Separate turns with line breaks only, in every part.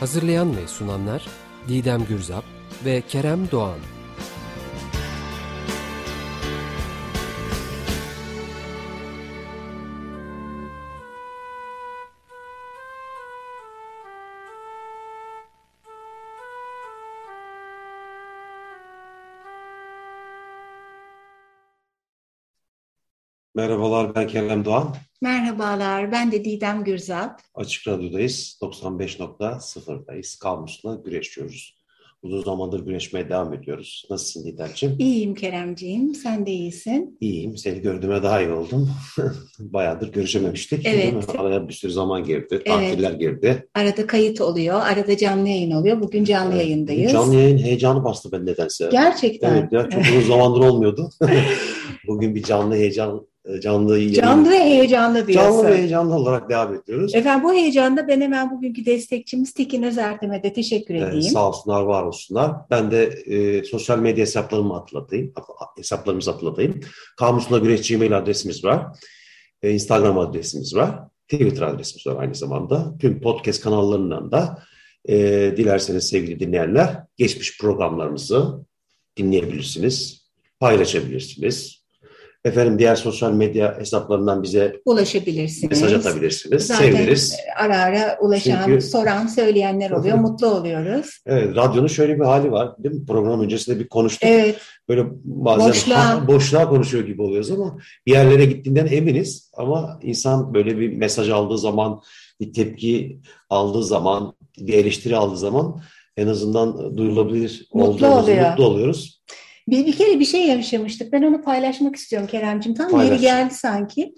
Hazırlayan ve sunanlar Didem Gürzap ve Kerem Doğan.
Merhabalar ben Kerem Doğan.
Merhabalar ben de Didem Gürzap.
Açık Radyo'dayız. 95.0'dayız. Kalmus'la güreşiyoruz. Uzun zamandır güreşmeye devam ediyoruz. Nasılsın Didemciğim?
İyiyim Keremciğim. Sen de iyisin.
İyiyim. Seni gördüğüme daha iyi oldum. Bayağıdır görüşememiştik.
Evet.
Araya bir sürü zaman girdi. Tatiller evet. girdi.
Arada kayıt oluyor. Arada canlı yayın oluyor. Bugün canlı evet. yayındayız.
Canlı yayın heyecanı bastı ben nedense.
Gerçekten.
Evet ya çok uzun zamandır olmuyordu. Bugün bir canlı heyecan e, canlı
Canlı ve heyecanlı diyorsun.
Canlı ve heyecanlı olarak devam ediyoruz.
Efendim bu heyecanda ben hemen bugünkü destekçimiz Tekin Özertem'e de teşekkür edeyim. Evet,
sağ olsunlar, var olsunlar. Ben de e, sosyal medya hesaplarımı hatırlatayım. Hesaplarımızı hatırlatayım. Kamusla Güreş Gmail adresimiz var. E, Instagram adresimiz var. Twitter adresimiz var aynı zamanda. Tüm podcast kanallarından da e, dilerseniz sevgili dinleyenler geçmiş programlarımızı dinleyebilirsiniz, paylaşabilirsiniz Efendim diğer sosyal medya hesaplarından bize
ulaşabilirsiniz.
Mesaj atabilirsiniz.
Zaten
Seviniriz.
ara ara ulaşan, Çünkü... soran, söyleyenler oluyor. mutlu oluyoruz.
Evet, radyonun şöyle bir hali var. Değil mi? Program öncesinde bir konuştuk.
Evet.
Böyle bazen boşluğa. boşluğa konuşuyor gibi oluyoruz ama bir yerlere gittiğinden eminiz. Ama insan böyle bir mesaj aldığı zaman, bir tepki aldığı zaman, bir eleştiri aldığı zaman en azından duyulabilir
mutlu oluyor.
mutlu oluyoruz.
Bir, bir kere bir şey yaşamıştık. Ben onu paylaşmak istiyorum Keremcim. Tam Paylaş. yeri geldi sanki.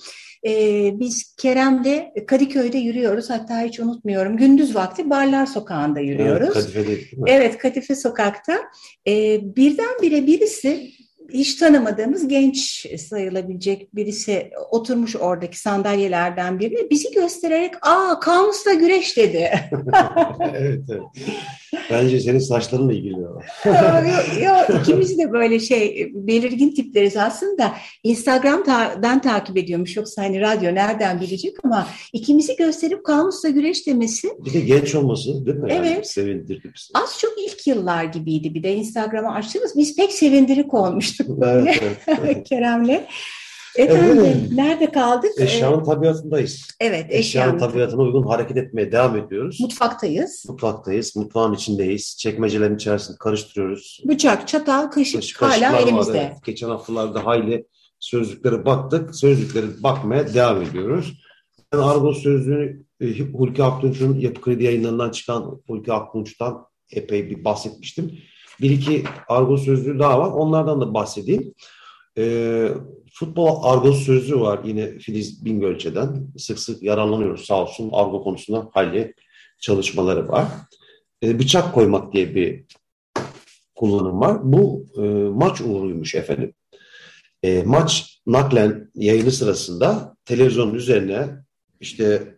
Ee, biz Kerem'le Kadıköy'de yürüyoruz. Hatta hiç unutmuyorum. Gündüz vakti Barlar Sokağı'nda yürüyoruz. Evet,
Kadife değil mi?
Evet, Kadife Sokak'ta. Ee, birdenbire birisi hiç tanımadığımız genç sayılabilecek birisi oturmuş oradaki sandalyelerden birine bizi göstererek aa kamusla güreş dedi.
evet, evet. Bence senin saçlarınla ilgili
o. yok, yok, ikimiz de böyle şey belirgin tipleriz aslında. Instagram'dan takip ediyormuş yoksa hani radyo nereden bilecek ama ikimizi gösterip kamusla güreş demesi.
Bir de genç olması değil mi?
Evet.
Yani sevindirdi bizi.
Az çok ilk yıllar gibiydi bir de Instagram'ı açtığımız biz pek sevindirik olmuştuk böyle evet. Kerem'le. Efendim evet. nerede kaldık?
Eşyanın tabiatındayız.
Evet.
Eşyanın, eşyanın tabiatına uygun hareket etmeye devam ediyoruz.
Mutfaktayız.
Mutfaktayız. Mutfağın içindeyiz. Çekmecelerin içerisinde karıştırıyoruz.
Bıçak, çatal, kaşık Kaşık, hala elimizde. Var, evet.
Geçen haftalarda hayli sözlüklere baktık. Sözlükleri bakmaya devam ediyoruz. Ben Argos sözlüğü e, Hulki Aktunç'un Yapı Kredi yayınlarından çıkan Hulki Aktunç'tan epey bir bahsetmiştim. Bir iki Argos sözlüğü daha var. Onlardan da bahsedeyim. E, futbol argo sözlüğü var yine Filiz Bingölçe'den. Sık sık yararlanıyoruz sağ olsun argo konusunda hayli çalışmaları var. E, bıçak koymak diye bir kullanım var. Bu e, maç uğruymuş efendim. E, maç naklen yayını sırasında televizyonun üzerine işte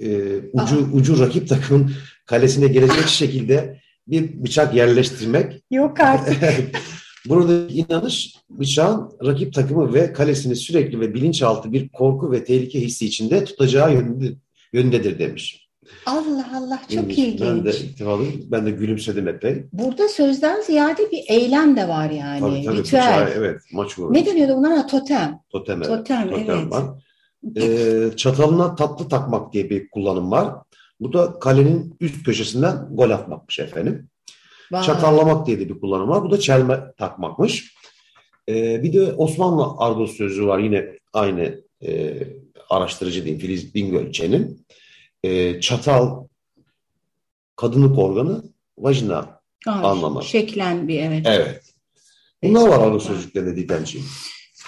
e, ucu, ucu rakip takımın kalesine gelecek şekilde bir bıçak yerleştirmek.
Yok artık.
Burada inanış bıçağın rakip takımı ve kalesini sürekli ve bilinçaltı bir korku ve tehlike hissi içinde tutacağı yönde, yöndedir demiş.
Allah Allah çok İlginç. ilginç.
Ben de ittifalıyım. Ben de gülümsedim epey.
Burada sözden ziyade bir eylem de var yani.
Tabii tabii. Bıçağı, evet maç vurmuş.
Ne deniyordu bunlar? totem.
Totem,
evet. Totem,
totem evet. var. Ee, çatalına tatlı takmak diye bir kullanım var. Bu da kalenin üst köşesinden gol atmakmış efendim. Vay. Çatallamak diye de bir kullanım var. Bu da çelme takmakmış. Ee, bir de Osmanlı argos sözü var yine aynı e, araştırıcı diyeyim Filiz Bingölçe'nin. E, çatal kadınlık organı vajina Ay, anlamı.
Şeklen bir evet.
Evet. Bunlar var argos sözcüklerinde Didemciğim.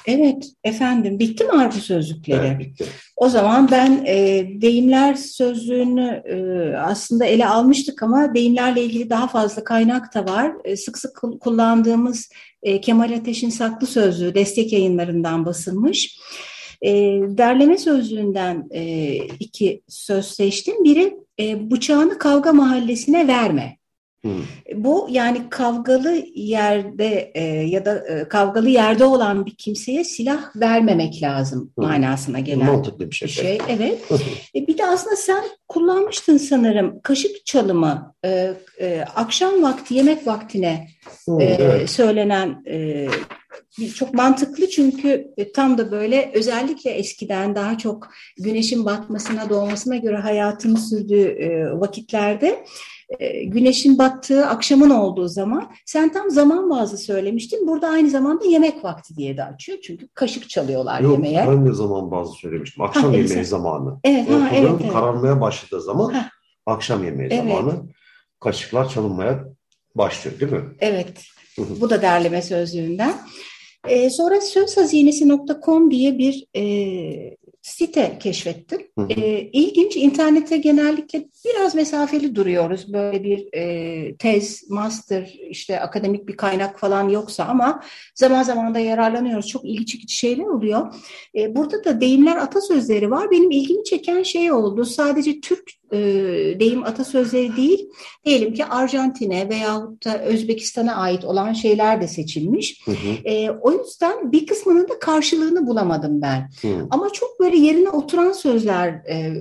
Evet efendim bitti mi argo sözlükleri?
Evet, bitti.
O zaman ben e, deyimler sözlüğünü e, aslında ele almıştık ama deyimlerle ilgili daha fazla kaynak da var. E, sık sık kullandığımız e, Kemal Ateş'in Saklı Sözlüğü destek yayınlarından basılmış. E, derleme sözlüğünden e, iki söz seçtim. Biri e, bıçağını kavga mahallesine verme. Hmm. Bu yani kavgalı yerde e, ya da e, kavgalı yerde olan bir kimseye silah vermemek lazım hmm. manasına gelen
Mantıklı bir şey.
Bir şey evet. e, bir de aslında sen kullanmıştın sanırım kaşık çalımı e, e, akşam vakti yemek vaktine hmm, e, evet. söylenen e, çok mantıklı çünkü e, tam da böyle özellikle eskiden daha çok güneşin batmasına doğmasına göre hayatın sürdüğü e, vakitlerde güneşin battığı akşamın olduğu zaman sen tam zaman bazı söylemiştin. Burada aynı zamanda yemek vakti diye de açıyor. Çünkü kaşık çalıyorlar
Yok,
yemeğe.
Ben de zaman bazı söylemiştim. Akşam ha, yemeği zamanı.
Evet, ha, evet, evet.
kararmaya başladığı zaman ha. akşam yemeği evet. zamanı kaşıklar çalınmaya başlıyor değil mi?
Evet. Bu da derleme sözlüğünden. Ee, sonra sözhazinesi.com diye bir e, site keşfettim. Hı hı. E, ilginç, internete genellikle biraz mesafeli duruyoruz. Böyle bir e, tez, master, işte akademik bir kaynak falan yoksa ama zaman zaman da yararlanıyoruz. Çok ilgi çekici şeyler oluyor. E, burada da deyimler atasözleri var. Benim ilgimi çeken şey oldu. Sadece Türk e, deyim atasözleri değil, diyelim ki Arjantin'e veyahut da Özbekistan'a ait olan şeyler de seçilmiş. Hı hı. E, o yüzden bir kısmının da karşılığını bulamadım ben. Hı. Ama çok böyle yerine oturan sözler e,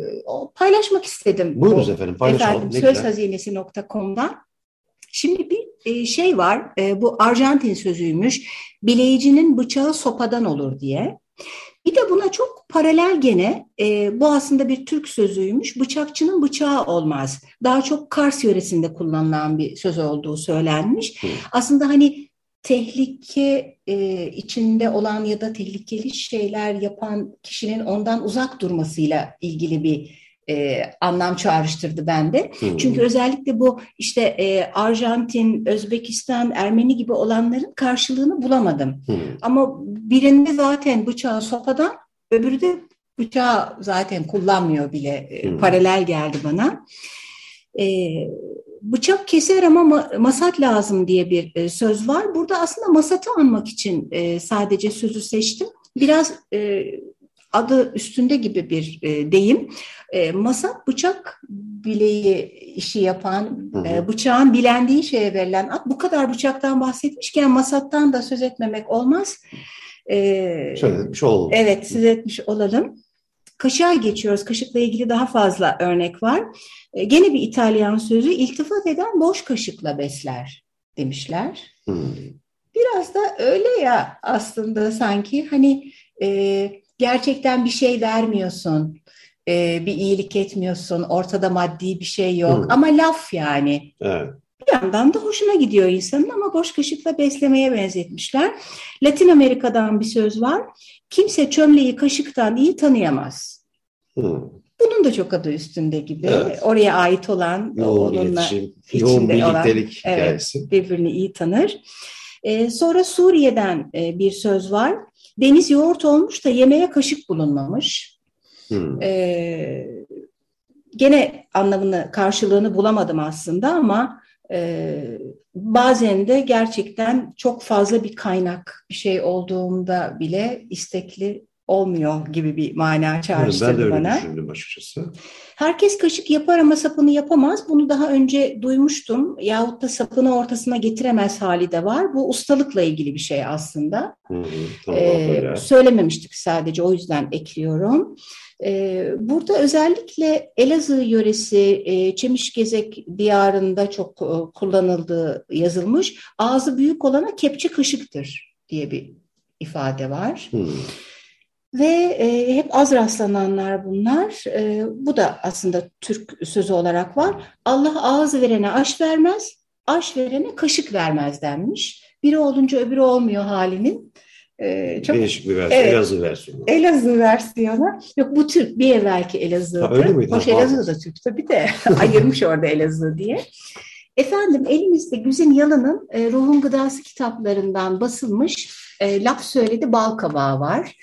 paylaşmak istedim.
Buyurunuz o, efendim paylaşalım.
Efendim, sözhazinesi.com'dan. Şimdi bir e, şey var, e, bu Arjantin sözüymüş, bileyicinin bıçağı sopadan olur diye. Bir de buna çok paralel gene e, bu aslında bir Türk sözüymüş. Bıçakçının bıçağı olmaz. Daha çok Kars yöresinde kullanılan bir söz olduğu söylenmiş. Hı. Aslında hani tehlike e, içinde olan ya da tehlikeli şeyler yapan kişinin ondan uzak durmasıyla ilgili bir e, anlam çağrıştırdı bende. Hmm. Çünkü özellikle bu işte e, Arjantin, Özbekistan, Ermeni gibi olanların karşılığını bulamadım. Hmm. Ama birinde zaten bıçağı sopadan, öbürü de bıçağı zaten kullanmıyor bile. Hmm. Paralel geldi bana. E, bıçak keser ama ma masat lazım diye bir e, söz var. Burada aslında masatı anmak için e, sadece sözü seçtim. Biraz e, adı üstünde gibi bir e, deyim. E, masat bıçak bileği işi yapan. E, bıçağın bilendiği şeye verilen at. Bu kadar bıçaktan bahsetmişken masattan da söz etmemek olmaz.
E, söz etmiş olalım.
Evet, söz etmiş olalım. Kaşığa geçiyoruz. Kaşıkla ilgili daha fazla örnek var. E, gene bir İtalyan sözü iltifat eden boş kaşıkla besler demişler. Hmm. Biraz da öyle ya aslında sanki hani e, gerçekten bir şey vermiyorsun, e, bir iyilik etmiyorsun, ortada maddi bir şey yok hmm. ama laf yani. Evet. Bir yandan da hoşuna gidiyor insanın ama boş kaşıkla beslemeye benzetmişler. Latin Amerika'dan bir söz var. Kimse çömleği kaşıktan iyi tanıyamaz. Hmm. Bunun da çok adı üstünde gibi. Evet. Oraya ait olan,
yoğun onunla iletişim, yoğun birliktelik olan, hikayesi.
Evet, birbirini iyi tanır. Ee, sonra Suriye'den e, bir söz var. Deniz yoğurt olmuş da yemeğe kaşık bulunmamış. Hmm. Ee, gene anlamını, karşılığını bulamadım aslında ama bazen de gerçekten çok fazla bir kaynak bir şey olduğunda bile istekli olmuyor gibi bir mana çağrıştırdı bana. Ben de öyle
bana. düşündüm açıkçası.
Herkes kaşık yapar ama sapını yapamaz. Bunu daha önce duymuştum. Yahut da sapını ortasına getiremez hali de var. Bu ustalıkla ilgili bir şey aslında. Hı hı, tamam, ee, söylememiştik sadece o yüzden ekliyorum. Ee, burada özellikle Elazığ yöresi e, Çemişgezek diyarında çok e, kullanıldığı yazılmış. Ağzı büyük olana kepçe kaşıktır diye bir ifade var. Hmm. Ve e, hep az rastlananlar bunlar. E, bu da aslında Türk sözü olarak var. Allah ağız verene aş vermez, aş verene kaşık vermez denmiş. Biri olunca öbürü olmuyor halinin.
E, çok, Değişik bir versiyon, evet, Elazığ versiyonu.
Elazığ versiyonu. Yok bu Türk, bir evvelki Elazığ'dı. Ha, öyle miydi? Hoş Elazığ da Türk tabii de ayırmış orada Elazığ diye. Efendim elimizde Güzin Yalın'ın e, Ruhun Gıdası kitaplarından basılmış e, laf söyledi bal kabağı var.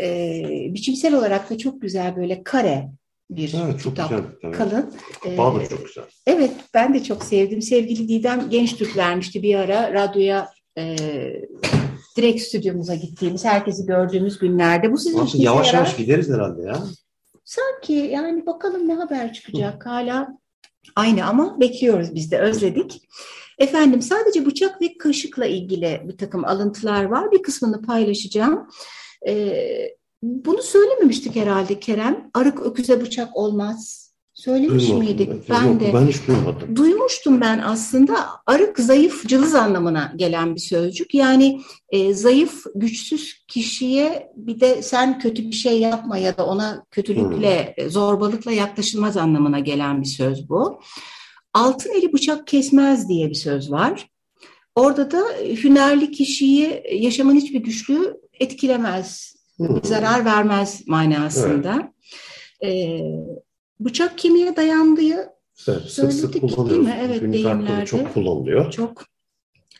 E, biçimsel olarak da çok güzel böyle kare bir
Evet, çok
kitap.
güzel. Evet.
Kalın. E,
Bağ da çok güzel.
Evet, ben de çok sevdim. Sevgili Didem Genç Türk vermişti bir ara radyoya e, direkt stüdyomuza gittiğimiz, herkesi gördüğümüz günlerde. Bu sizin
Aslında
işinize
yavaş
yarar.
yavaş gideriz herhalde ya.
Sanki yani bakalım ne haber çıkacak hala aynı ama bekliyoruz biz de özledik. Efendim sadece bıçak ve kaşıkla ilgili bir takım alıntılar var. Bir kısmını paylaşacağım. Ee, bunu söylememiştik herhalde Kerem. Arık öküze bıçak olmaz. Söylemiş
Duymadım.
miydik? Ben de.
Ben hiç duymadım.
Duymuştum ben aslında arık zayıf cılız anlamına gelen bir sözcük. Yani e, zayıf güçsüz kişiye bir de sen kötü bir şey yapma ya da ona kötülükle e, zorbalıkla yaklaşılmaz anlamına gelen bir söz bu. Altın eli bıçak kesmez diye bir söz var. Orada da hünerli kişiyi yaşamın hiçbir güçlüğü etkilemez,
Hı.
zarar vermez manasında. E, bıçak kemiğe dayandığı
Evet, sık sık
değil mi? Evet,
Günlük
deyimlerde.
çok kullanılıyor.
çok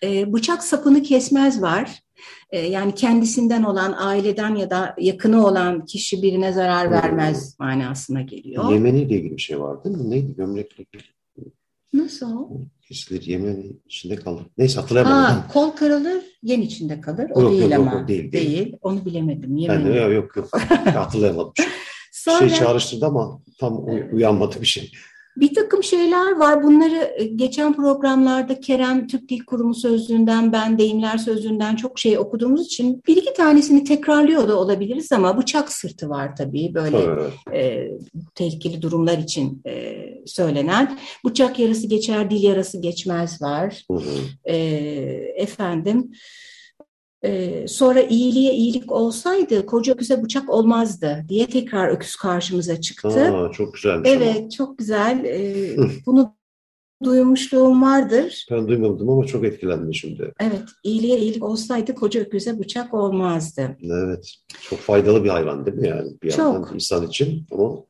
e, bıçak sapını kesmez var. E, yani kendisinden olan, aileden ya da yakını olan kişi birine zarar
Hmm.
vermez manasına geliyor.
Yemeni ile ilgili bir şey var değil mi? Neydi? Gömlekle ilgili.
Nasıl o?
Kesilir, Yemeni içinde kalır. Neyse hatırlayamadım.
Ha, kol karalır, yen içinde kalır. O
Yok,
değil
yok, yok,
ama.
o değil, değil.
Onu bilemedim.
De yok yok. yok. hatırlayamadım. Bir
Sonra
şey çağrıştırdı ama tam uy- uyanmadı bir şey.
bir takım şeyler var. Bunları e, geçen programlarda Kerem Türk Dil Kurumu sözlüğünden, ben deyimler sözlüğünden çok şey okuduğumuz için bir iki tanesini tekrarlıyor da olabiliriz ama bıçak sırtı var tabii böyle
Evet.
e, tehlikeli durumlar için e, söylenen. Bıçak yarası geçer, dil yarası geçmez var.
Hı hı.
E, efendim e, sonra iyiliğe iyilik olsaydı koca öküze bıçak olmazdı diye tekrar öküz karşımıza çıktı.
Aa, çok güzelmiş ama.
Evet, çok güzel. Ee, bunu duymuşluğum vardır.
Ben duymadım ama çok etkilendim şimdi.
Evet, iyiliğe iyilik olsaydı koca öküze bıçak olmazdı.
Evet. Çok faydalı bir hayvan değil mi yani? Bir
Çok.
yandan insan için ama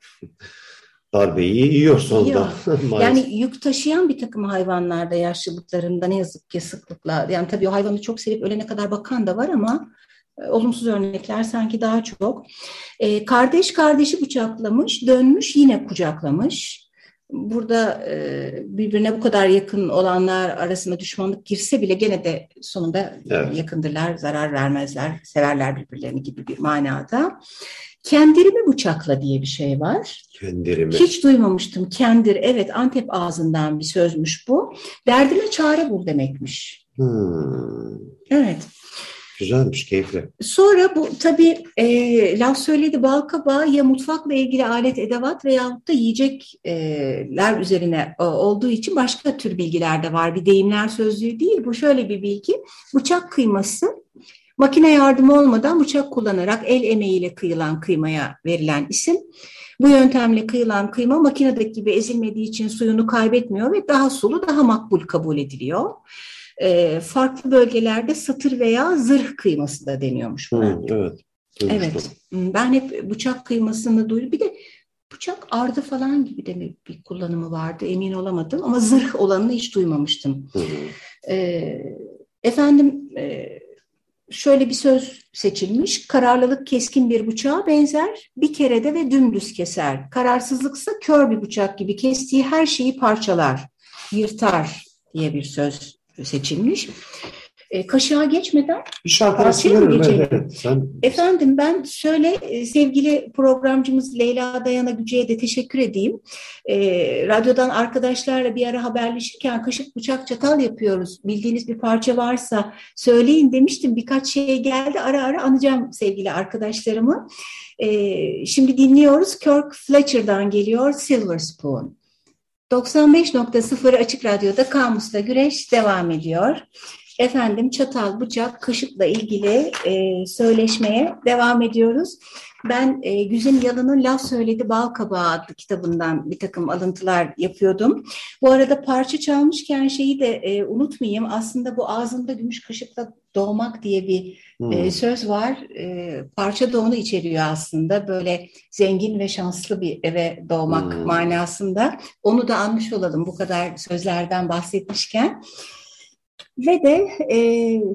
darbeyi yiyor sonunda. Maalesef.
Yani yük taşıyan bir takım hayvanlarda yaşlılıklarında ne yazık ki sıklıkla, yani tabii o hayvanı çok sevip ölene kadar bakan da var ama e, olumsuz örnekler sanki daha çok. E, kardeş kardeşi bıçaklamış, dönmüş yine kucaklamış. Burada e, birbirine bu kadar yakın olanlar arasında düşmanlık girse bile gene de sonunda
Evet.
yakındırlar, zarar vermezler, severler birbirlerini gibi bir manada. Kendirimi bıçakla diye bir şey var.
Kendirimi.
Hiç duymamıştım. Kendir, evet Antep ağzından bir sözmüş bu. Derdime çare bul demekmiş.
Hmm.
Evet.
Güzelmiş, keyifli.
Sonra bu tabii e, laf söyledi bal kabağı ya mutfakla ilgili alet edevat veyahut da yiyecekler üzerine e, olduğu için başka tür bilgiler de var. Bir deyimler sözlüğü değil. Bu şöyle bir bilgi. Bıçak kıyması makine yardımı olmadan bıçak kullanarak el emeğiyle kıyılan kıymaya verilen isim. Bu yöntemle kıyılan kıyma makinedeki gibi ezilmediği için suyunu kaybetmiyor ve daha sulu, daha makbul kabul ediliyor. E, farklı bölgelerde satır veya zırh kıyması da deniyormuş buna.
Hmm, evet. duymuştum.
Evet. Ben hep bıçak kıymasını duydum. Bir de bıçak ardı falan gibi de bir kullanımı vardı emin olamadım ama zırh olanını hiç duymamıştım.
Hı hı.
Ee, efendim e, şöyle bir söz seçilmiş. Kararlılık keskin bir bıçağa benzer. Bir kerede ve dümdüz keser. Kararsızlıksa kör bir bıçak gibi kestiği her şeyi parçalar, yırtar diye bir söz seçilmiş. E, kaşığa geçmeden
Bir şarkı
mı geçelim?
evet. Sen
Efendim ben şöyle e, sevgili programcımız Leyla Dayana Güce'ye de teşekkür edeyim. E, radyodan arkadaşlarla bir ara haberleşirken kaşık bıçak çatal yapıyoruz. Bildiğiniz bir parça varsa söyleyin demiştim. Birkaç şey geldi ara ara anacağım sevgili arkadaşlarımı. E, şimdi dinliyoruz Kirk Fletcher'dan geliyor Silver Spoon. 95.0 Açık Radyo'da Kamus'ta Güreş devam ediyor. Efendim çatal, bıçak, kaşıkla ilgili e, söyleşmeye devam ediyoruz. Ben e, Güzin Yalın'ın Laf Söyledi Bal Kabağı adlı kitabından bir takım alıntılar yapıyordum. Bu arada parça çalmışken şeyi de e, unutmayayım. Aslında bu ağzında gümüş kaşıkla doğmak diye bir
Hmm.
e, söz var. E, parça da onu içeriyor aslında. Böyle zengin ve şanslı bir eve doğmak
Hmm.
manasında. Onu da anmış olalım bu kadar sözlerden bahsetmişken. Ve de e,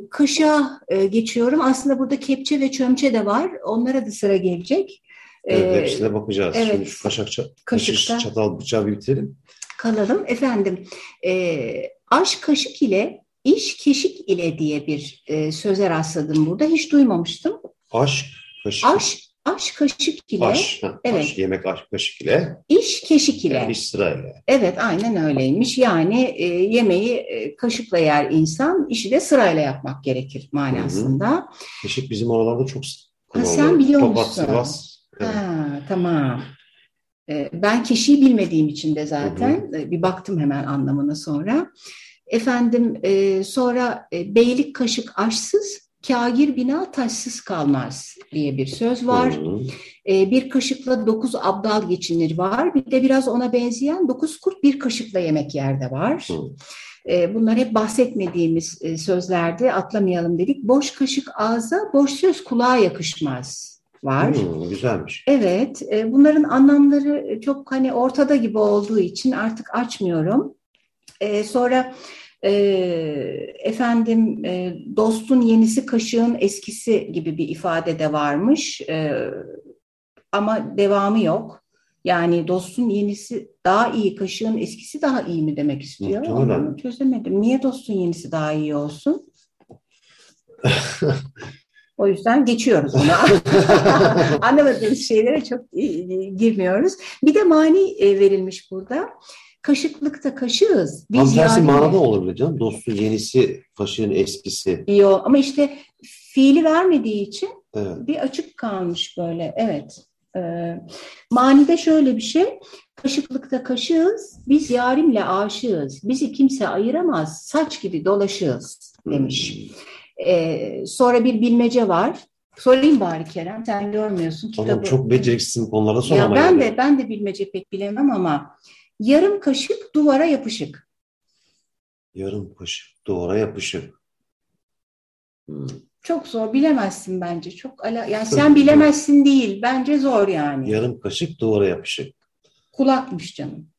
kışa e, geçiyorum. Aslında burada kepçe ve çömçe de var. Onlara da sıra gelecek.
Evet, ee, hepsine bakacağız. Evet, Şimdi şu kaşık, kaşık çatal bıçağı bir bitirelim.
Kalalım. Efendim, e, aş kaşık ile iş keşik ile diye bir e, söze rastladım burada. Hiç duymamıştım.
Aş kaşık.
Aş, aş kaşık ile.
Aş, ha, evet. aş yemek aş kaşık ile.
İş keşik ile.
Yani iş sırayla.
Evet aynen öyleymiş. Yani e, yemeği e, kaşıkla yer insan, işi de sırayla yapmak gerekir manasında. Hı hı.
Keşik bizim oralarda çok
Ha, sen biliyor Topat, musun? Sivas. Evet. Ha, tamam. E, ben keşiği bilmediğim için de zaten hı hı. E, bir baktım hemen anlamına sonra. Efendim e, sonra e, beylik kaşık aşsız, kagir bina taşsız kalmaz diye bir söz var. E, bir kaşıkla dokuz abdal geçinir var. Bir de biraz ona benzeyen dokuz kurt bir kaşıkla yemek yerde var. E, bunlar hep bahsetmediğimiz e, sözlerde atlamayalım dedik. Boş kaşık ağza, boş söz kulağa yakışmaz var.
Hmm, güzelmiş.
Evet, e, bunların anlamları çok hani ortada gibi olduğu için artık açmıyorum. E, sonra e, efendim e, dostun yenisi kaşığın eskisi gibi bir ifade de varmış. E, ama devamı yok. Yani dostun yenisi daha iyi, kaşığın eskisi daha iyi mi demek istiyor? Onu çözemedim. Niye dostun yenisi daha iyi olsun? O yüzden geçiyoruz onu. Anlamadığımız şeylere çok girmiyoruz. Bir de mani e, verilmiş burada. Kaşıklıkta kaşığız.
Biz Tam tersi yani... manada olabilir canım. Dostun yenisi, kaşığın eskisi.
Yok ama işte fiili vermediği için evet. bir açık kalmış böyle. Evet. Ee, manide şöyle bir şey. Kaşıklıkta kaşığız, biz yarimle aşığız. Bizi kimse ayıramaz, saç gibi dolaşığız demiş. Hmm. Ee, sonra bir bilmece var. Sorayım bari Kerem, sen görmüyorsun
kitabı. Tamam, çok beceriksizsin konulara sormaya.
Ya ben de ben de bilmece pek bilemem ama Yarım kaşık duvara yapışık.
Yarım kaşık duvara yapışık.
Hmm. Çok zor bilemezsin bence. Çok ala yani sen bilemezsin değil. Bence zor yani.
Yarım kaşık duvara yapışık.
Kulakmış canım.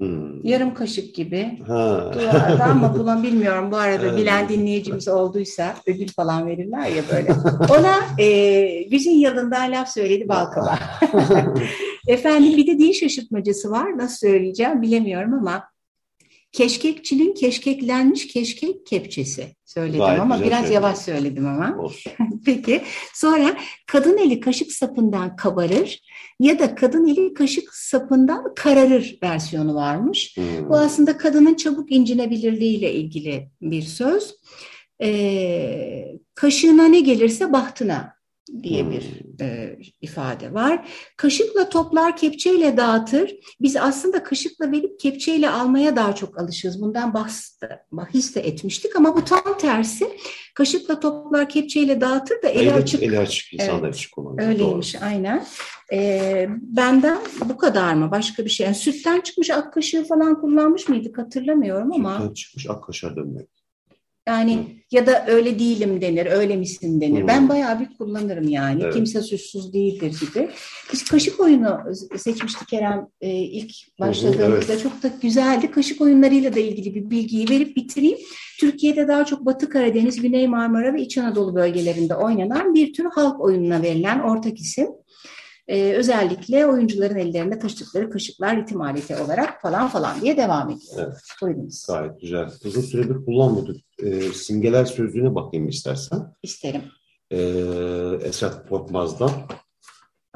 Hmm. Yarım kaşık gibi. Ha. Duvarda ama bulan bilmiyorum. Bu arada bilen dinleyicimiz olduysa ödül falan verirler ya böyle. Ona e, güzin yılından laf söyledi Balkaba. Efendim bir de dil şaşırtmacası var. Nasıl söyleyeceğim bilemiyorum ama keşkekçinin keşkeklenmiş keşkek kepçesi söyledim Gayet ama biraz söyledim. yavaş söyledim ama. Peki sonra kadın eli kaşık sapından kabarır ya da kadın eli kaşık sapından kararır versiyonu varmış. Hmm. Bu aslında kadının çabuk incinebilirliğiyle ilgili bir söz. Ee, kaşığına ne gelirse bahtına diye bir hmm. e, ifade var. Kaşıkla toplar, kepçeyle dağıtır. Biz aslında kaşıkla verip kepçeyle almaya daha çok alışığız. Bundan bahs, bahis de etmiştik ama bu tam tersi. Kaşıkla toplar, kepçeyle dağıtır da eli evet, açık.
Eli açık, insanlar evet, açık
olan. Öyleymiş, doğru. aynen. E, benden bu kadar mı? Başka bir şey. Yani sütten çıkmış ak kaşığı falan kullanmış mıydık hatırlamıyorum ama.
Sütten çıkmış ak kaşığa dönmek.
Yani ya da öyle değilim denir, öyle misin denir. Ben bayağı bir kullanırım yani. Evet. Kimse suçsuz değildir gibi. Biz kaşık oyunu seçmiştik Kerem e, ilk başladığımızda. Evet. Çok da güzeldi. Kaşık oyunlarıyla da ilgili bir bilgiyi verip bitireyim. Türkiye'de daha çok Batı Karadeniz, Güney Marmara ve İç Anadolu bölgelerinde oynanan bir tür halk oyununa verilen ortak isim. Ee, özellikle oyuncuların ellerinde taşıdıkları kaşıklar ritim aleti olarak falan falan diye devam ediyor. Evet.
Buyurunuz. Gayet güzel. Uzun süredir kullanmadık. Ee, simgeler sözlüğüne bakayım istersen.
İsterim.
Ee, Esat Korkmaz'dan.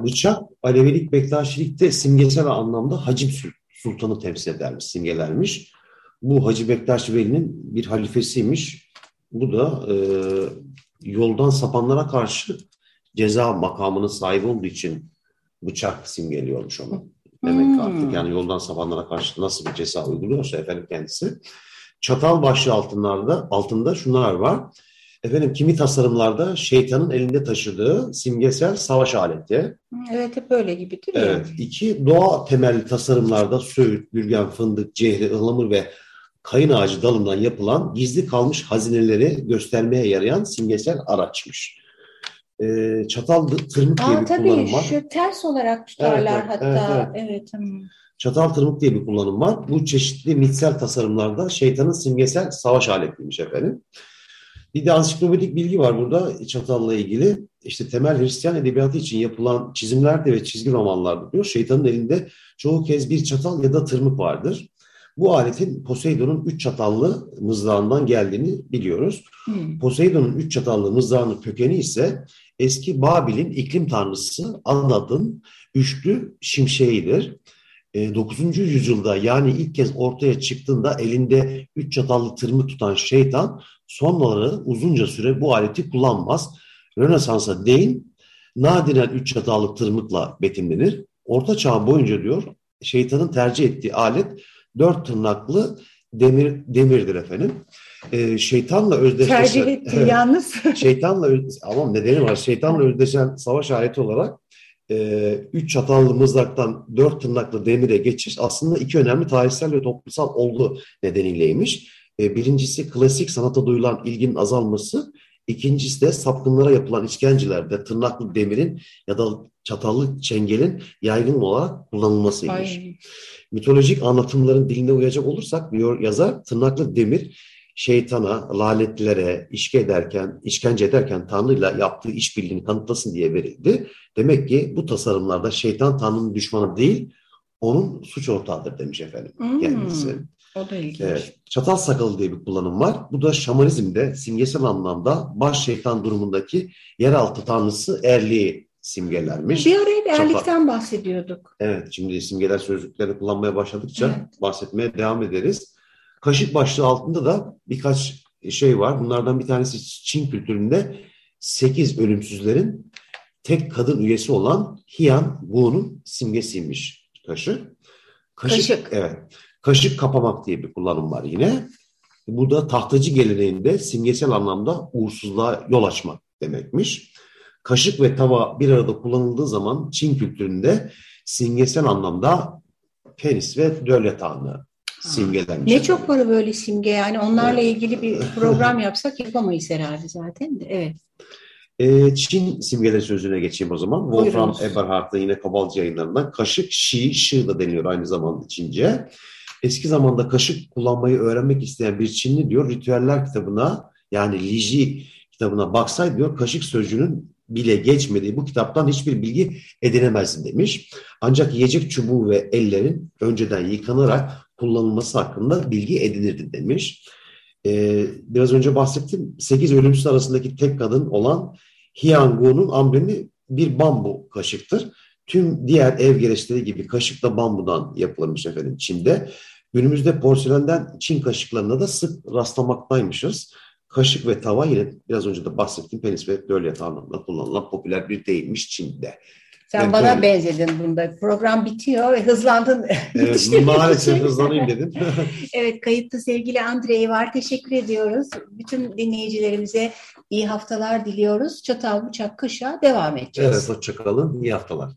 Bıçak Alevilik Bektaşilikte simgesel anlamda Hacim Sultan'ı temsil edermiş, simgelermiş. Bu Hacı Bektaş Veli'nin bir halifesiymiş. Bu da e, yoldan sapanlara karşı ceza makamının sahibi olduğu için bıçak simgeliyormuş onu. Demek hmm. artık yani yoldan sapanlara karşı nasıl bir ceza uyguluyorsa efendim kendisi. Çatal başlı altınlarda altında şunlar var. Efendim kimi tasarımlarda şeytanın elinde taşıdığı simgesel savaş aleti.
Evet hep öyle gibidir
ya. Evet. İki doğa temelli tasarımlarda söğüt, gülgen, fındık, cehri, ıhlamur ve kayın ağacı dalından yapılan gizli kalmış hazineleri göstermeye yarayan simgesel araçmış. E, çatal tırmık diye
Aa,
bir
tabii,
kullanım var.
şu ters olarak tutarlar
Evet, evet,
hatta.
evet,
Evet, hmm.
Çatal tırmık diye bir kullanım var. Bu çeşitli mitsel tasarımlarda şeytanın simgesel savaş aletiymiş efendim. Bir de ansiklopedik bilgi var burada çatalla ilgili. İşte temel Hristiyan edebiyatı için yapılan çizimlerde ve çizgi romanlarda diyor şeytanın elinde çoğu kez bir çatal ya da tırmık vardır. Bu aletin Poseidon'un üç çatallı mızrağından geldiğini biliyoruz.
Hmm.
Poseidon'un üç çatallı mızrağının kökeni ise eski Babil'in iklim tanrısı Anad'ın üçlü şimşeğidir. E, 9. yüzyılda yani ilk kez ortaya çıktığında elinde üç çatallı tırmık tutan şeytan sonları uzunca süre bu aleti kullanmaz. Rönesans'a değin nadiren üç çatallı tırmıkla betimlenir. Orta çağ boyunca diyor şeytanın tercih ettiği alet dört tırnaklı demir demirdir efendim. E, şeytanla özdeşleşen
Tercih etti yalnız.
şeytanla ama nedeni var. Şeytanla özdeşen savaş aleti olarak e, üç çatallı mızraktan dört tırnaklı demire geçiş aslında iki önemli tarihsel ve toplumsal olgu nedeniyleymiş. E, birincisi klasik sanata duyulan ilginin azalması, ikincisi de sapkınlara yapılan işkencelerde tırnaklı demirin ya da çatallı çengelin yaygın olarak kullanılmasıymış.
Ay,
Mitolojik anlatımların diline uyacak olursak diyor yazar tırnaklı demir şeytana, lanetlere, işke ederken, işkence ederken Tanrı'yla yaptığı işbirliğini kanıtlasın diye verildi. Demek ki bu tasarımlarda şeytan Tanrı'nın düşmanı değil, onun suç ortağıdır demiş efendim
Hmm.
kendisi.
o da ilginç.
Evet, çatal sakalı diye bir kullanım var. Bu da şamanizmde simgesel anlamda baş şeytan durumundaki yeraltı tanrısı Erliği simgelermiş.
Bir ara hep erlikten bahsediyorduk.
Evet, şimdi simgeler sözlüklerini kullanmaya başladıkça
Evet.
bahsetmeye devam ederiz. Kaşık başlığı altında da birkaç şey var. Bunlardan bir tanesi Çin kültüründe 8 ölümsüzlerin tek kadın üyesi olan Hian Gu'nun simgesiymiş kaşık.
Kaşık.
Evet. Kaşık kapamak diye bir kullanım var yine. Bu da tahtacı geleneğinde simgesel anlamda uğursuzluğa yol açmak demekmiş. Kaşık ve tava bir arada kullanıldığı zaman Çin kültüründe simgesel anlamda penis ve döl yatağını simgelenmiş.
Ne çok var böyle simge yani onlarla
Evet.
ilgili bir program yapsak yapamayız herhalde zaten de. Evet.
Ee, Çin simgeleri sözüne geçeyim o zaman. Wolfram
Buyurunuz.
Eberhard'ın yine Kabalcı yayınlarından kaşık, şi, şı da deniyor aynı zamanda Çince. Eski zamanda kaşık kullanmayı öğrenmek isteyen bir Çinli diyor ritüeller kitabına yani Liji kitabına baksaydı diyor kaşık sözcüğünün bile geçmediği bu kitaptan hiçbir bilgi edinemezsin demiş. Ancak yiyecek çubuğu ve ellerin önceden yıkanarak kullanılması hakkında bilgi edinirdi demiş. Ee, biraz önce bahsettim. 8 ölümsüz arasındaki tek kadın olan Hiangu'nun amblemi bir bambu kaşıktır. Tüm diğer ev gereçleri gibi kaşık da bambudan yapılmış efendim Çin'de. Günümüzde porselenden Çin kaşıklarına da sık rastlamaktaymışız. Kaşık ve tava yine biraz önce de bahsettiğim penis ve döl yatağı anlamında kullanılan popüler bir deyimmiş Çin'de.
Sen
Evet,
bana
öyle.
benzedin bunda. Program bitiyor ve hızlandın.
Evet,
Yetiştirmek
maalesef
için.
hızlanayım dedim.
Evet kayıtta sevgili Andrei var. Teşekkür ediyoruz. Bütün dinleyicilerimize iyi haftalar diliyoruz. Çatal Bıçak Kışa devam edeceğiz.
evet, hoşçakalın. İyi haftalar.